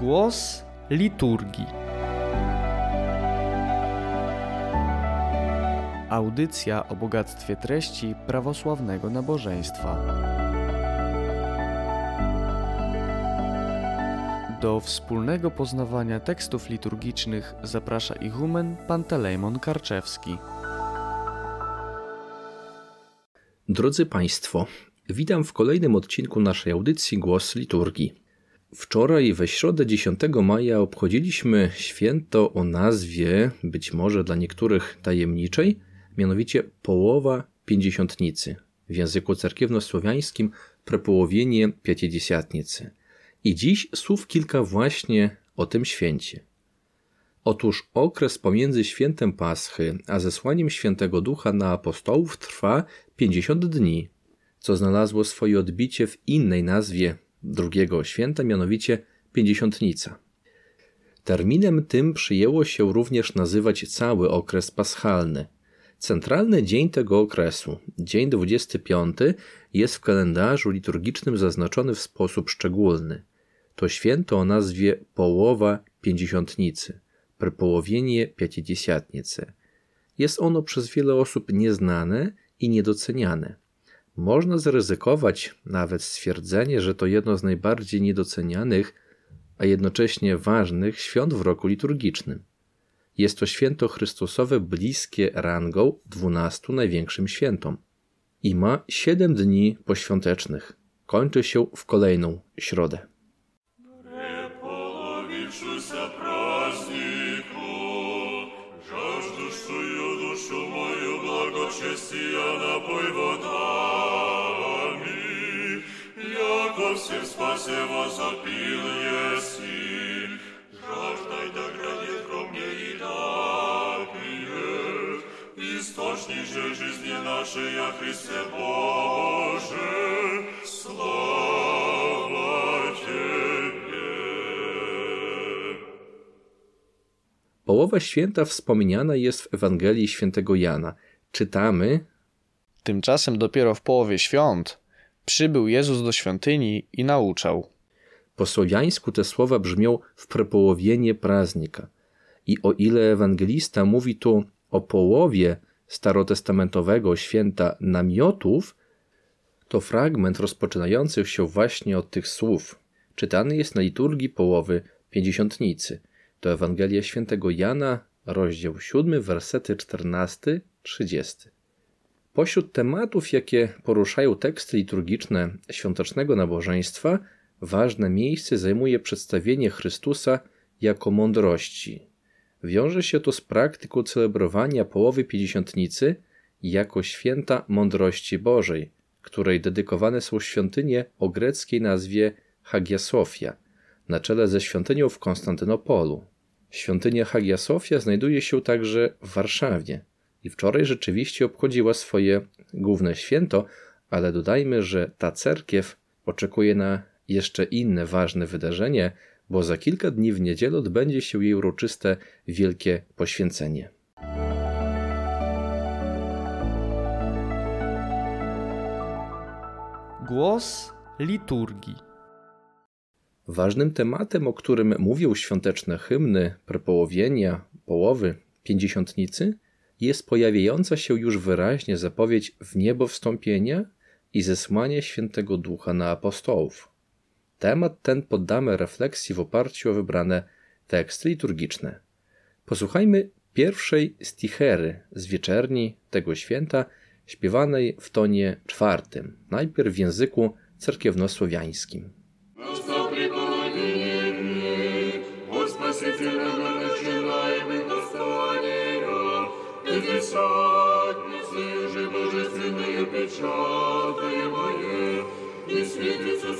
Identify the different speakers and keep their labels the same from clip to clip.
Speaker 1: Głos liturgii. Audycja o bogactwie treści prawosławnego nabożeństwa. Do wspólnego poznawania tekstów liturgicznych zaprasza ichumen Pantelejmon Karczewski.
Speaker 2: Drodzy Państwo, witam w kolejnym odcinku naszej audycji Głos Liturgii. Wczoraj we środę 10 maja obchodziliśmy święto o nazwie, być może dla niektórych tajemniczej, mianowicie połowa pięćdziesiątnicy, w języku cerkiewnosłowiańskim prepołowienie pięćdziesiątnicy. I dziś słów kilka właśnie o tym święcie. Otóż okres pomiędzy świętem Paschy a zesłaniem świętego Ducha na apostołów trwa 50 dni, co znalazło swoje odbicie w innej nazwie drugiego święta, mianowicie Pięćdziesiątnica. Terminem tym przyjęło się również nazywać cały okres paschalny. Centralny dzień tego okresu, dzień 25, jest w kalendarzu liturgicznym zaznaczony w sposób szczególny. To święto o nazwie Połowa Pięćdziesiątnicy, prepołowienie Pięćdziesiątnicy. Jest ono przez wiele osób nieznane i niedoceniane. Można zaryzykować nawet stwierdzenie, że to jedno z najbardziej niedocenianych, a jednocześnie ważnych świąt w roku liturgicznym. Jest to święto Chrystusowe bliskie rangą dwunastu największym świętom i ma siedem dni poświątecznych. Kończy się w kolejną środę.
Speaker 3: всем спасе возопил еси, жаждай да градит ко мне и напиет, источник же жизни нашей, о Христе Боже, слава Тебе.
Speaker 2: Połowa święta wspomniana jest w Ewangelii świętego Jana. Czytamy:
Speaker 1: Tymczasem dopiero w połowie świąt przybył Jezus do świątyni i nauczał.
Speaker 2: Po słowiańsku te słowa brzmią w prepołowienie praznika. I o ile ewangelista mówi tu o połowie starotestamentowego święta namiotów, to fragment rozpoczynający się właśnie od tych słów czytany jest na liturgii połowy pięćdziesiątnicy. To Ewangelia świętego Jana, rozdział 7, wersety 14-30. Pośród tematów, jakie poruszają teksty liturgiczne świątecznego nabożeństwa, ważne miejsce zajmuje przedstawienie Chrystusa jako mądrości. Wiąże się to z praktyką celebrowania połowy pięćdziesiątnicy jako święta mądrości Bożej, której dedykowane są świątynie o greckiej nazwie Hagia Sofia, na czele ze świątynią w Konstantynopolu. Świątynia Hagia Sofia znajduje się także w Warszawie i wczoraj rzeczywiście obchodziła swoje główne święto, ale dodajmy, że ta cerkiew oczekuje na jeszcze inne ważne wydarzenie, bo za kilka dni w niedzielę odbędzie się jej uroczyste wielkie poświęcenie.
Speaker 1: Głos liturgii.
Speaker 2: Ważnym tematem, o którym mówią świąteczne hymny, prepołowienia, połowy, pięćdziesiątnicy, jest pojawiająca się już wyraźnie zapowiedź w niebo wstąpienia i zesłanie świętego ducha na apostołów. Temat ten poddamy refleksji w oparciu o wybrane teksty liturgiczne. Posłuchajmy pierwszej stichery z wieczerni tego święta, śpiewanej w tonie czwartym, najpierw w języku cerkiewnosłowiańskim.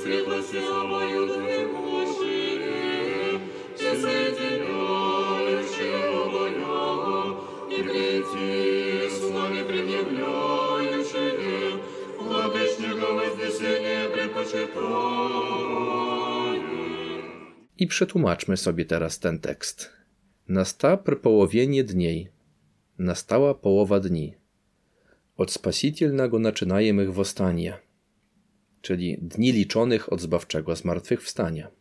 Speaker 3: светится светлостью самою Божией, все соединяющие моя, и третий с нами предъявляющие, владычника вознесения предпочитаем.
Speaker 2: I przetłumaczmy sobie teraz ten tekst. Nasta prepołowienie dniej, Nastała połowa dni. Od spasitelnego naczynajem ich wostanie, czyli dni liczonych od zbawczego zmartwychwstania.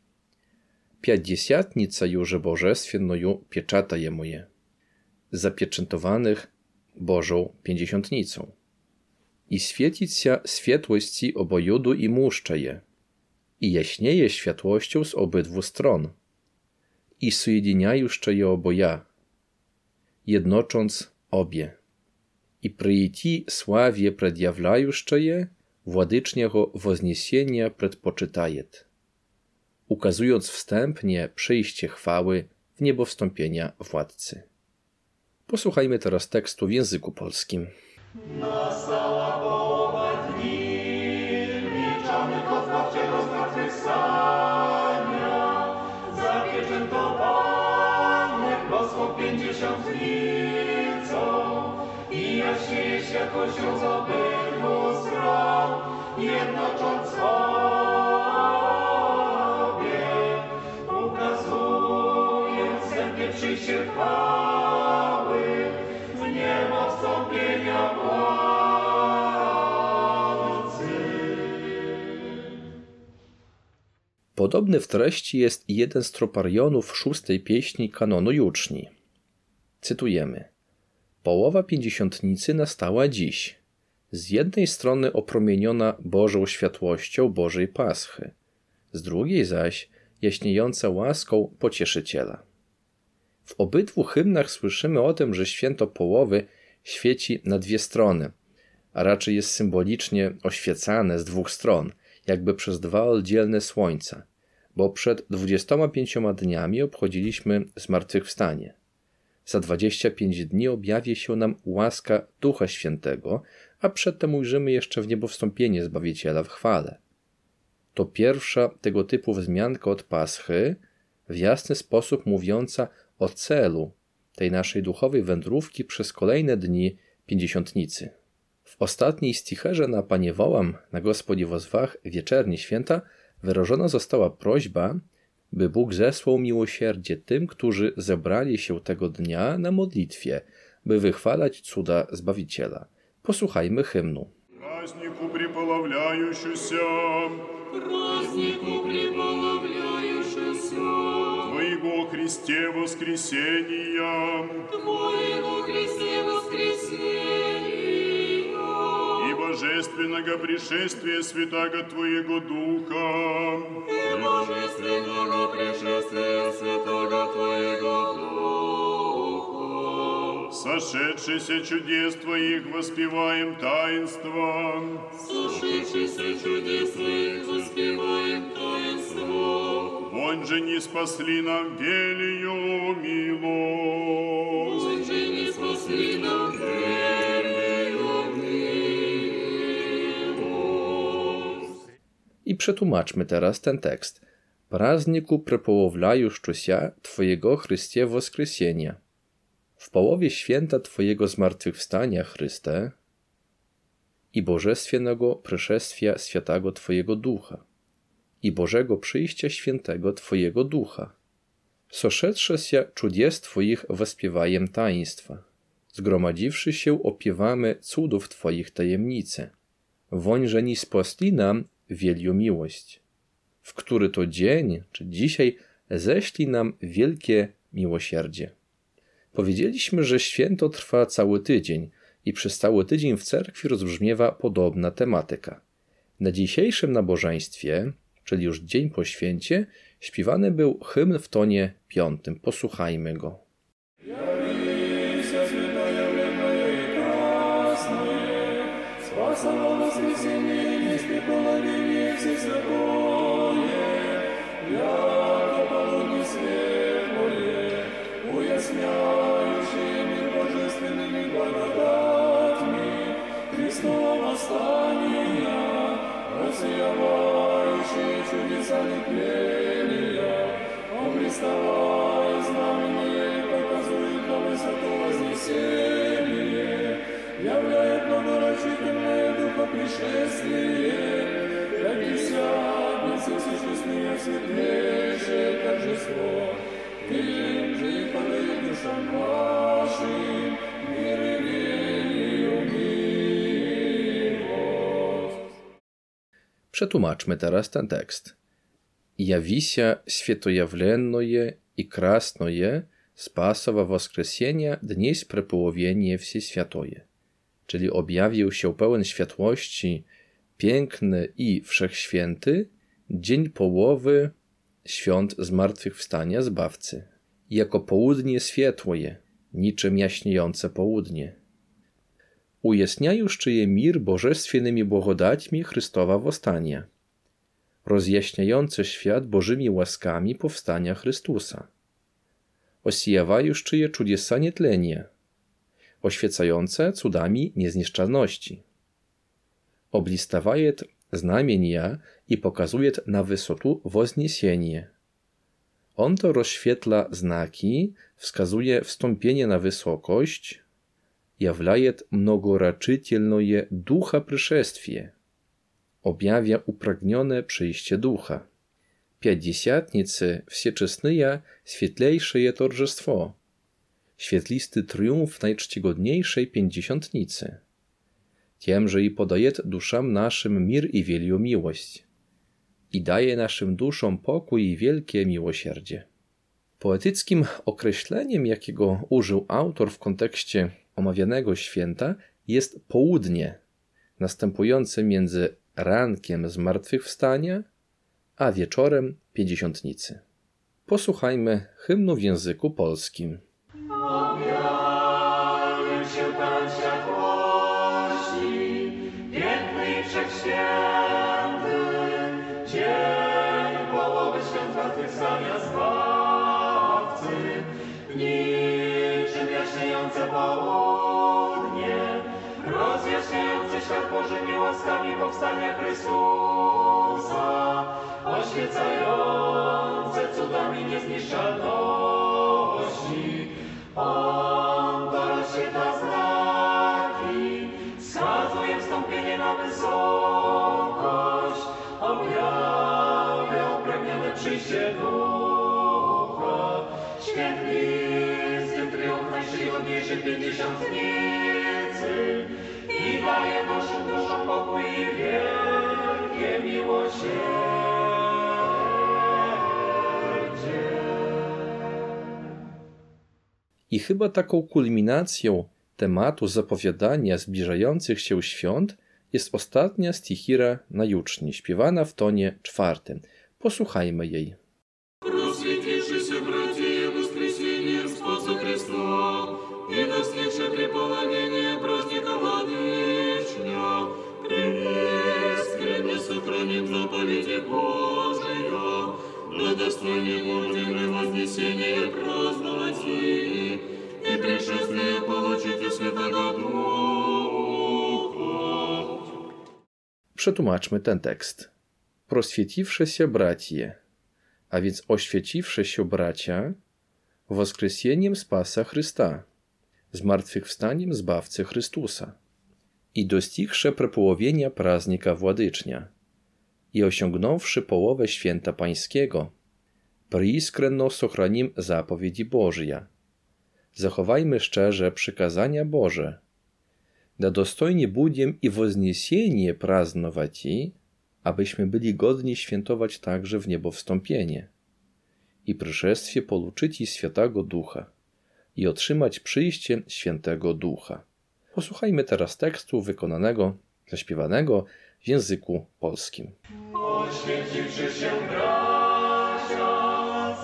Speaker 2: Pięćdziesiątnica już Bożestwiennoju pieczata je moje, zapieczętowanych Bożą pięćdziesiątnicą. I świecić się światłości obojudu i muszcze je, i jaśnieje światłością z obydwu stron, i sujedziniajuszcze je oboja, jednocząc obie. I przyjti sławie predjawlajuszcze je, władycznego wozniesienia przedpoczytajet ukazując wstępnie przyjście chwały w niebo wstąpienia władcy. Posłuchajmy teraz tekstu w języku polskim.
Speaker 3: Połowa dni, milczonych odznawczego zmartwychwstania, zapieczętowanych
Speaker 2: Podobny w treści jest jeden z troparionów szóstej pieśni kanonu juczni. Cytujemy. Połowa pięćdziesiątnicy nastała dziś. Z jednej strony opromieniona Bożą światłością Bożej Paschy, z drugiej zaś jaśniejąca łaską Pocieszyciela. W obydwu hymnach słyszymy o tym, że święto połowy świeci na dwie strony, a raczej jest symbolicznie oświecane z dwóch stron, jakby przez dwa oddzielne słońca, bo przed 25 dniami obchodziliśmy zmartwychwstanie. Za 25 dni objawi się nam łaska Ducha Świętego, a przedtem ujrzymy jeszcze w niebo wstąpienie Zbawiciela w chwale. To pierwsza tego typu wzmianka od Paschy, w jasny sposób mówiąca o celu tej naszej duchowej wędrówki przez kolejne dni pięćdziesiątnicy. W ostatniej sticherze na Panie wołam, na Gospodzie wozwach wieczernie święta wyrażona została prośba, by Bóg zesłał miłosierdzie tym, którzy zebrali się tego dnia na modlitwie, by wychwalać cuda Zbawiciela. Posłuchajmy hymnu.
Speaker 3: Празднику приполовляющийся,
Speaker 4: празднику приполовляющийся,
Speaker 3: Твоего Христе воскресения,
Speaker 4: Твоего Христе воскресения,
Speaker 3: и Божественного пришествия Святаго Твоего Духа,
Speaker 4: и божественного пришествия Святого Твоего Духа,
Speaker 3: сошедшийся чудес Твоих воспеваем таинство,
Speaker 4: сошедшийся чудес Твоих воспеваем таинство,
Speaker 3: Вонь же не спасли нам велию милость.
Speaker 2: Przetłumaczmy teraz ten tekst. Prazniku prepołowlajuszczusia Twojego Chrystie Woskresienia. W połowie święta Twojego zmartwychwstania, Chryste, i bożestwiennego przyszestwia świętego Twojego Ducha, i Bożego przyjścia świętego Twojego Ducha. Soszedsze się czudies Twoich wespiewajem taństwa. Zgromadziwszy się opiewamy cudów Twoich tajemnice. Woń, że ni spostli nam wielką miłość. W który to dzień, czy dzisiaj, ześli nam wielkie miłosierdzie. Powiedzieliśmy, że święto trwa cały tydzień i przez cały tydzień w cerkwi rozbrzmiewa podobna tematyka. Na dzisiejszym nabożeństwie, czyli już dzień po święcie, śpiewany był hymn w tonie piątym. Posłuchajmy go. Przetłumaczmy teraz ten tekst.
Speaker 5: явися святоявленное и красное Спасово воскресения dnieś prepołowienie Всесвятое, czyli objawił się pełen światłości, piękny i wszechświęty, dzień połowy świąt zmartwychwstania Zbawcy, jako południe światłoje, niczym jaśniejące południe. Ujasniajuszczyje mir bożestwiennymi błogodaćmi Chrystowa wostania, rozjaśniające świat Bożymi łaskami powstania Chrystusa osijawające czudesa nietlenia, oświecające cudami niezniszczalności. Oblistawajet znamienia i pokazuje na wysotu wozniesienie. On to rozświetla znaki, wskazuje wstąpienie na wysokość, jawlajet mnogoraczytelnoje ducha przyszestwie, objawia upragnione przyjście ducha. Пятьдесятницы всечестные świetlejsze торжество, świetlisty triumf najczcigodniejszej pięćdziesiątnicy. Tiemże i podaje duszam naszym mir i wielką miłość. I daje naszym duszom pokój i wielkie miłosierdzie. Poetyckim określeniem, jakiego użył autor w kontekście omawianego święta, jest południe, następujące między rankiem zmartwychwstania a wieczorem pięćdziesiątnicy. Posłuchajmy hymnu w języku polskim.
Speaker 4: Objawił powstania Chrystusa, oświecające cudami niezniszczalności. On to rozświetla znaki, wskazuje wstąpienie na wysokość, objawia upragnione przyjście ducha, świetlisty triumf najczcigodniejszych pięćdziesiątnicy i daje pokój i
Speaker 5: chyba taką kulminacją tematu zapowiadania zbliżających się świąt jest ostatnia stichira na juczni, śpiewana w tonie czwartym. Posłuchajmy jej.
Speaker 6: сохраним заповеди Божия, на достойне Божьего вознесения праздновать и, и пришествие получить у Святого Духа.
Speaker 5: Przetłumaczmy ten tekst. Proswieciwsze się bracie, a więc oświeciwsze się bracia, woskresjeniem Spasa Chrysta, zmartwychwstaniem Zbawcy Chrystusa i dostigsze prepołowienia praznika Władycznia i osiągnąwszy połowę święta pańskiego, priskrenno sochranim zapowiedzi Bożja. Zachowajmy szczerze przykazania Boże, da dostojnie budiem i wozniesienie praznować i, abyśmy byli godni świętować także w niebo wstąpienie i przyszestwie poluczyć i Świętego Ducha i otrzymać przyjście Świętego Ducha. Posłuchajmy teraz tekstu wykonanego, zaśpiewanego w języku polskim.
Speaker 4: Oświeciwszy się bracia,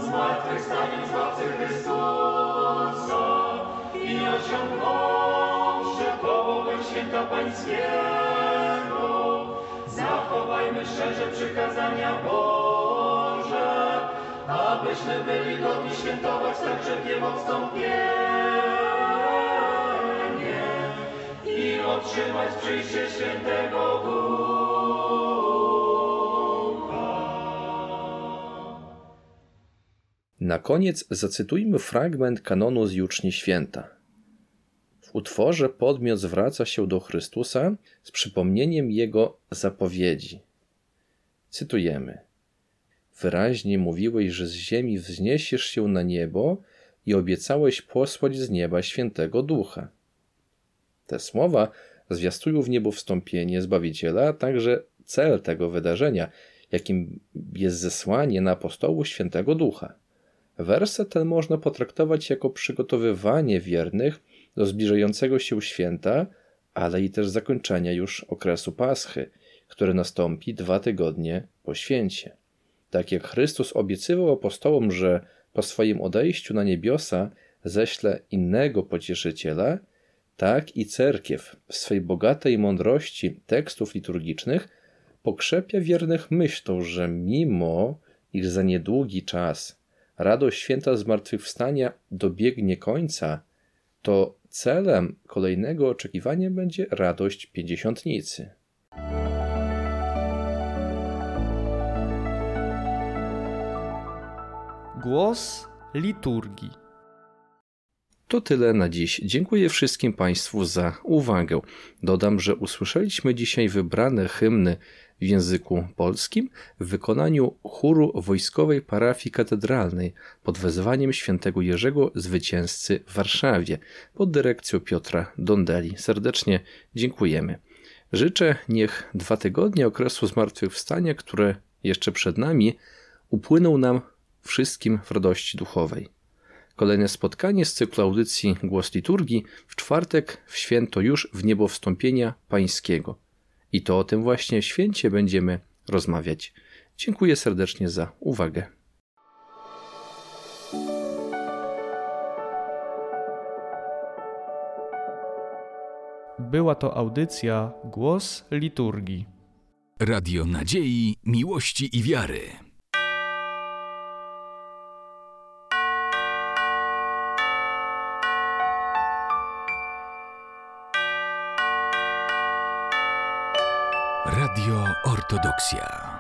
Speaker 4: zmartwychwstaniem Zbawcy Chrystusa i osiągnąwszy połowę święta Pańskiego, zachowajmy szczerze przykazania Boże, abyśmy byli godni świętować także w niebo wstąpienie i otrzymać przyjście świętego Ducha.
Speaker 5: Na koniec zacytujmy fragment kanonu z Juczni Święta. W utworze podmiot zwraca się do Chrystusa z przypomnieniem Jego zapowiedzi. Cytujemy. Wyraźnie mówiłeś, że z ziemi wzniesiesz się na niebo i obiecałeś posłać z nieba świętego ducha. Te słowa zwiastują w niebo wstąpienie Zbawiciela, a także cel tego wydarzenia, jakim jest zesłanie na apostołu Świętego Ducha. Werset ten można potraktować jako przygotowywanie wiernych do zbliżającego się święta, ale i też zakończenia już okresu Paschy, które nastąpi dwa tygodnie po święcie. Tak jak Chrystus obiecywał apostołom, że po swoim odejściu na niebiosa ześle innego pocieszyciela, tak i cerkiew w swej bogatej mądrości tekstów liturgicznych pokrzepia wiernych myślą, że mimo iż za niedługi czas radość święta zmartwychwstania dobiegnie końca, to celem kolejnego oczekiwania będzie radość pięćdziesiątnicy.
Speaker 7: Głos liturgii.
Speaker 5: To tyle na dziś. Dziękuję wszystkim Państwu za uwagę. Dodam, że usłyszeliśmy dzisiaj wybrane hymny w języku polskim w wykonaniu chóru Wojskowej Parafii Katedralnej pod wezwaniem świętego Jerzego Zwycięzcy w Warszawie pod dyrekcją Piotra Dondeli. Serdecznie dziękujemy. Życzę, niech dwa tygodnie okresu zmartwychwstania, które jeszcze przed nami, upłyną nam wszystkim w radości duchowej. Kolejne spotkanie z cyklu audycji Głos Liturgii w czwartek w święto już w niebo wstąpienia pańskiego. I to o tym właśnie święcie będziemy rozmawiać. Dziękuję serdecznie za uwagę.
Speaker 7: Była to audycja Głos liturgii.
Speaker 8: Radio Nadziei, Miłości i Wiary. Ortodoksja.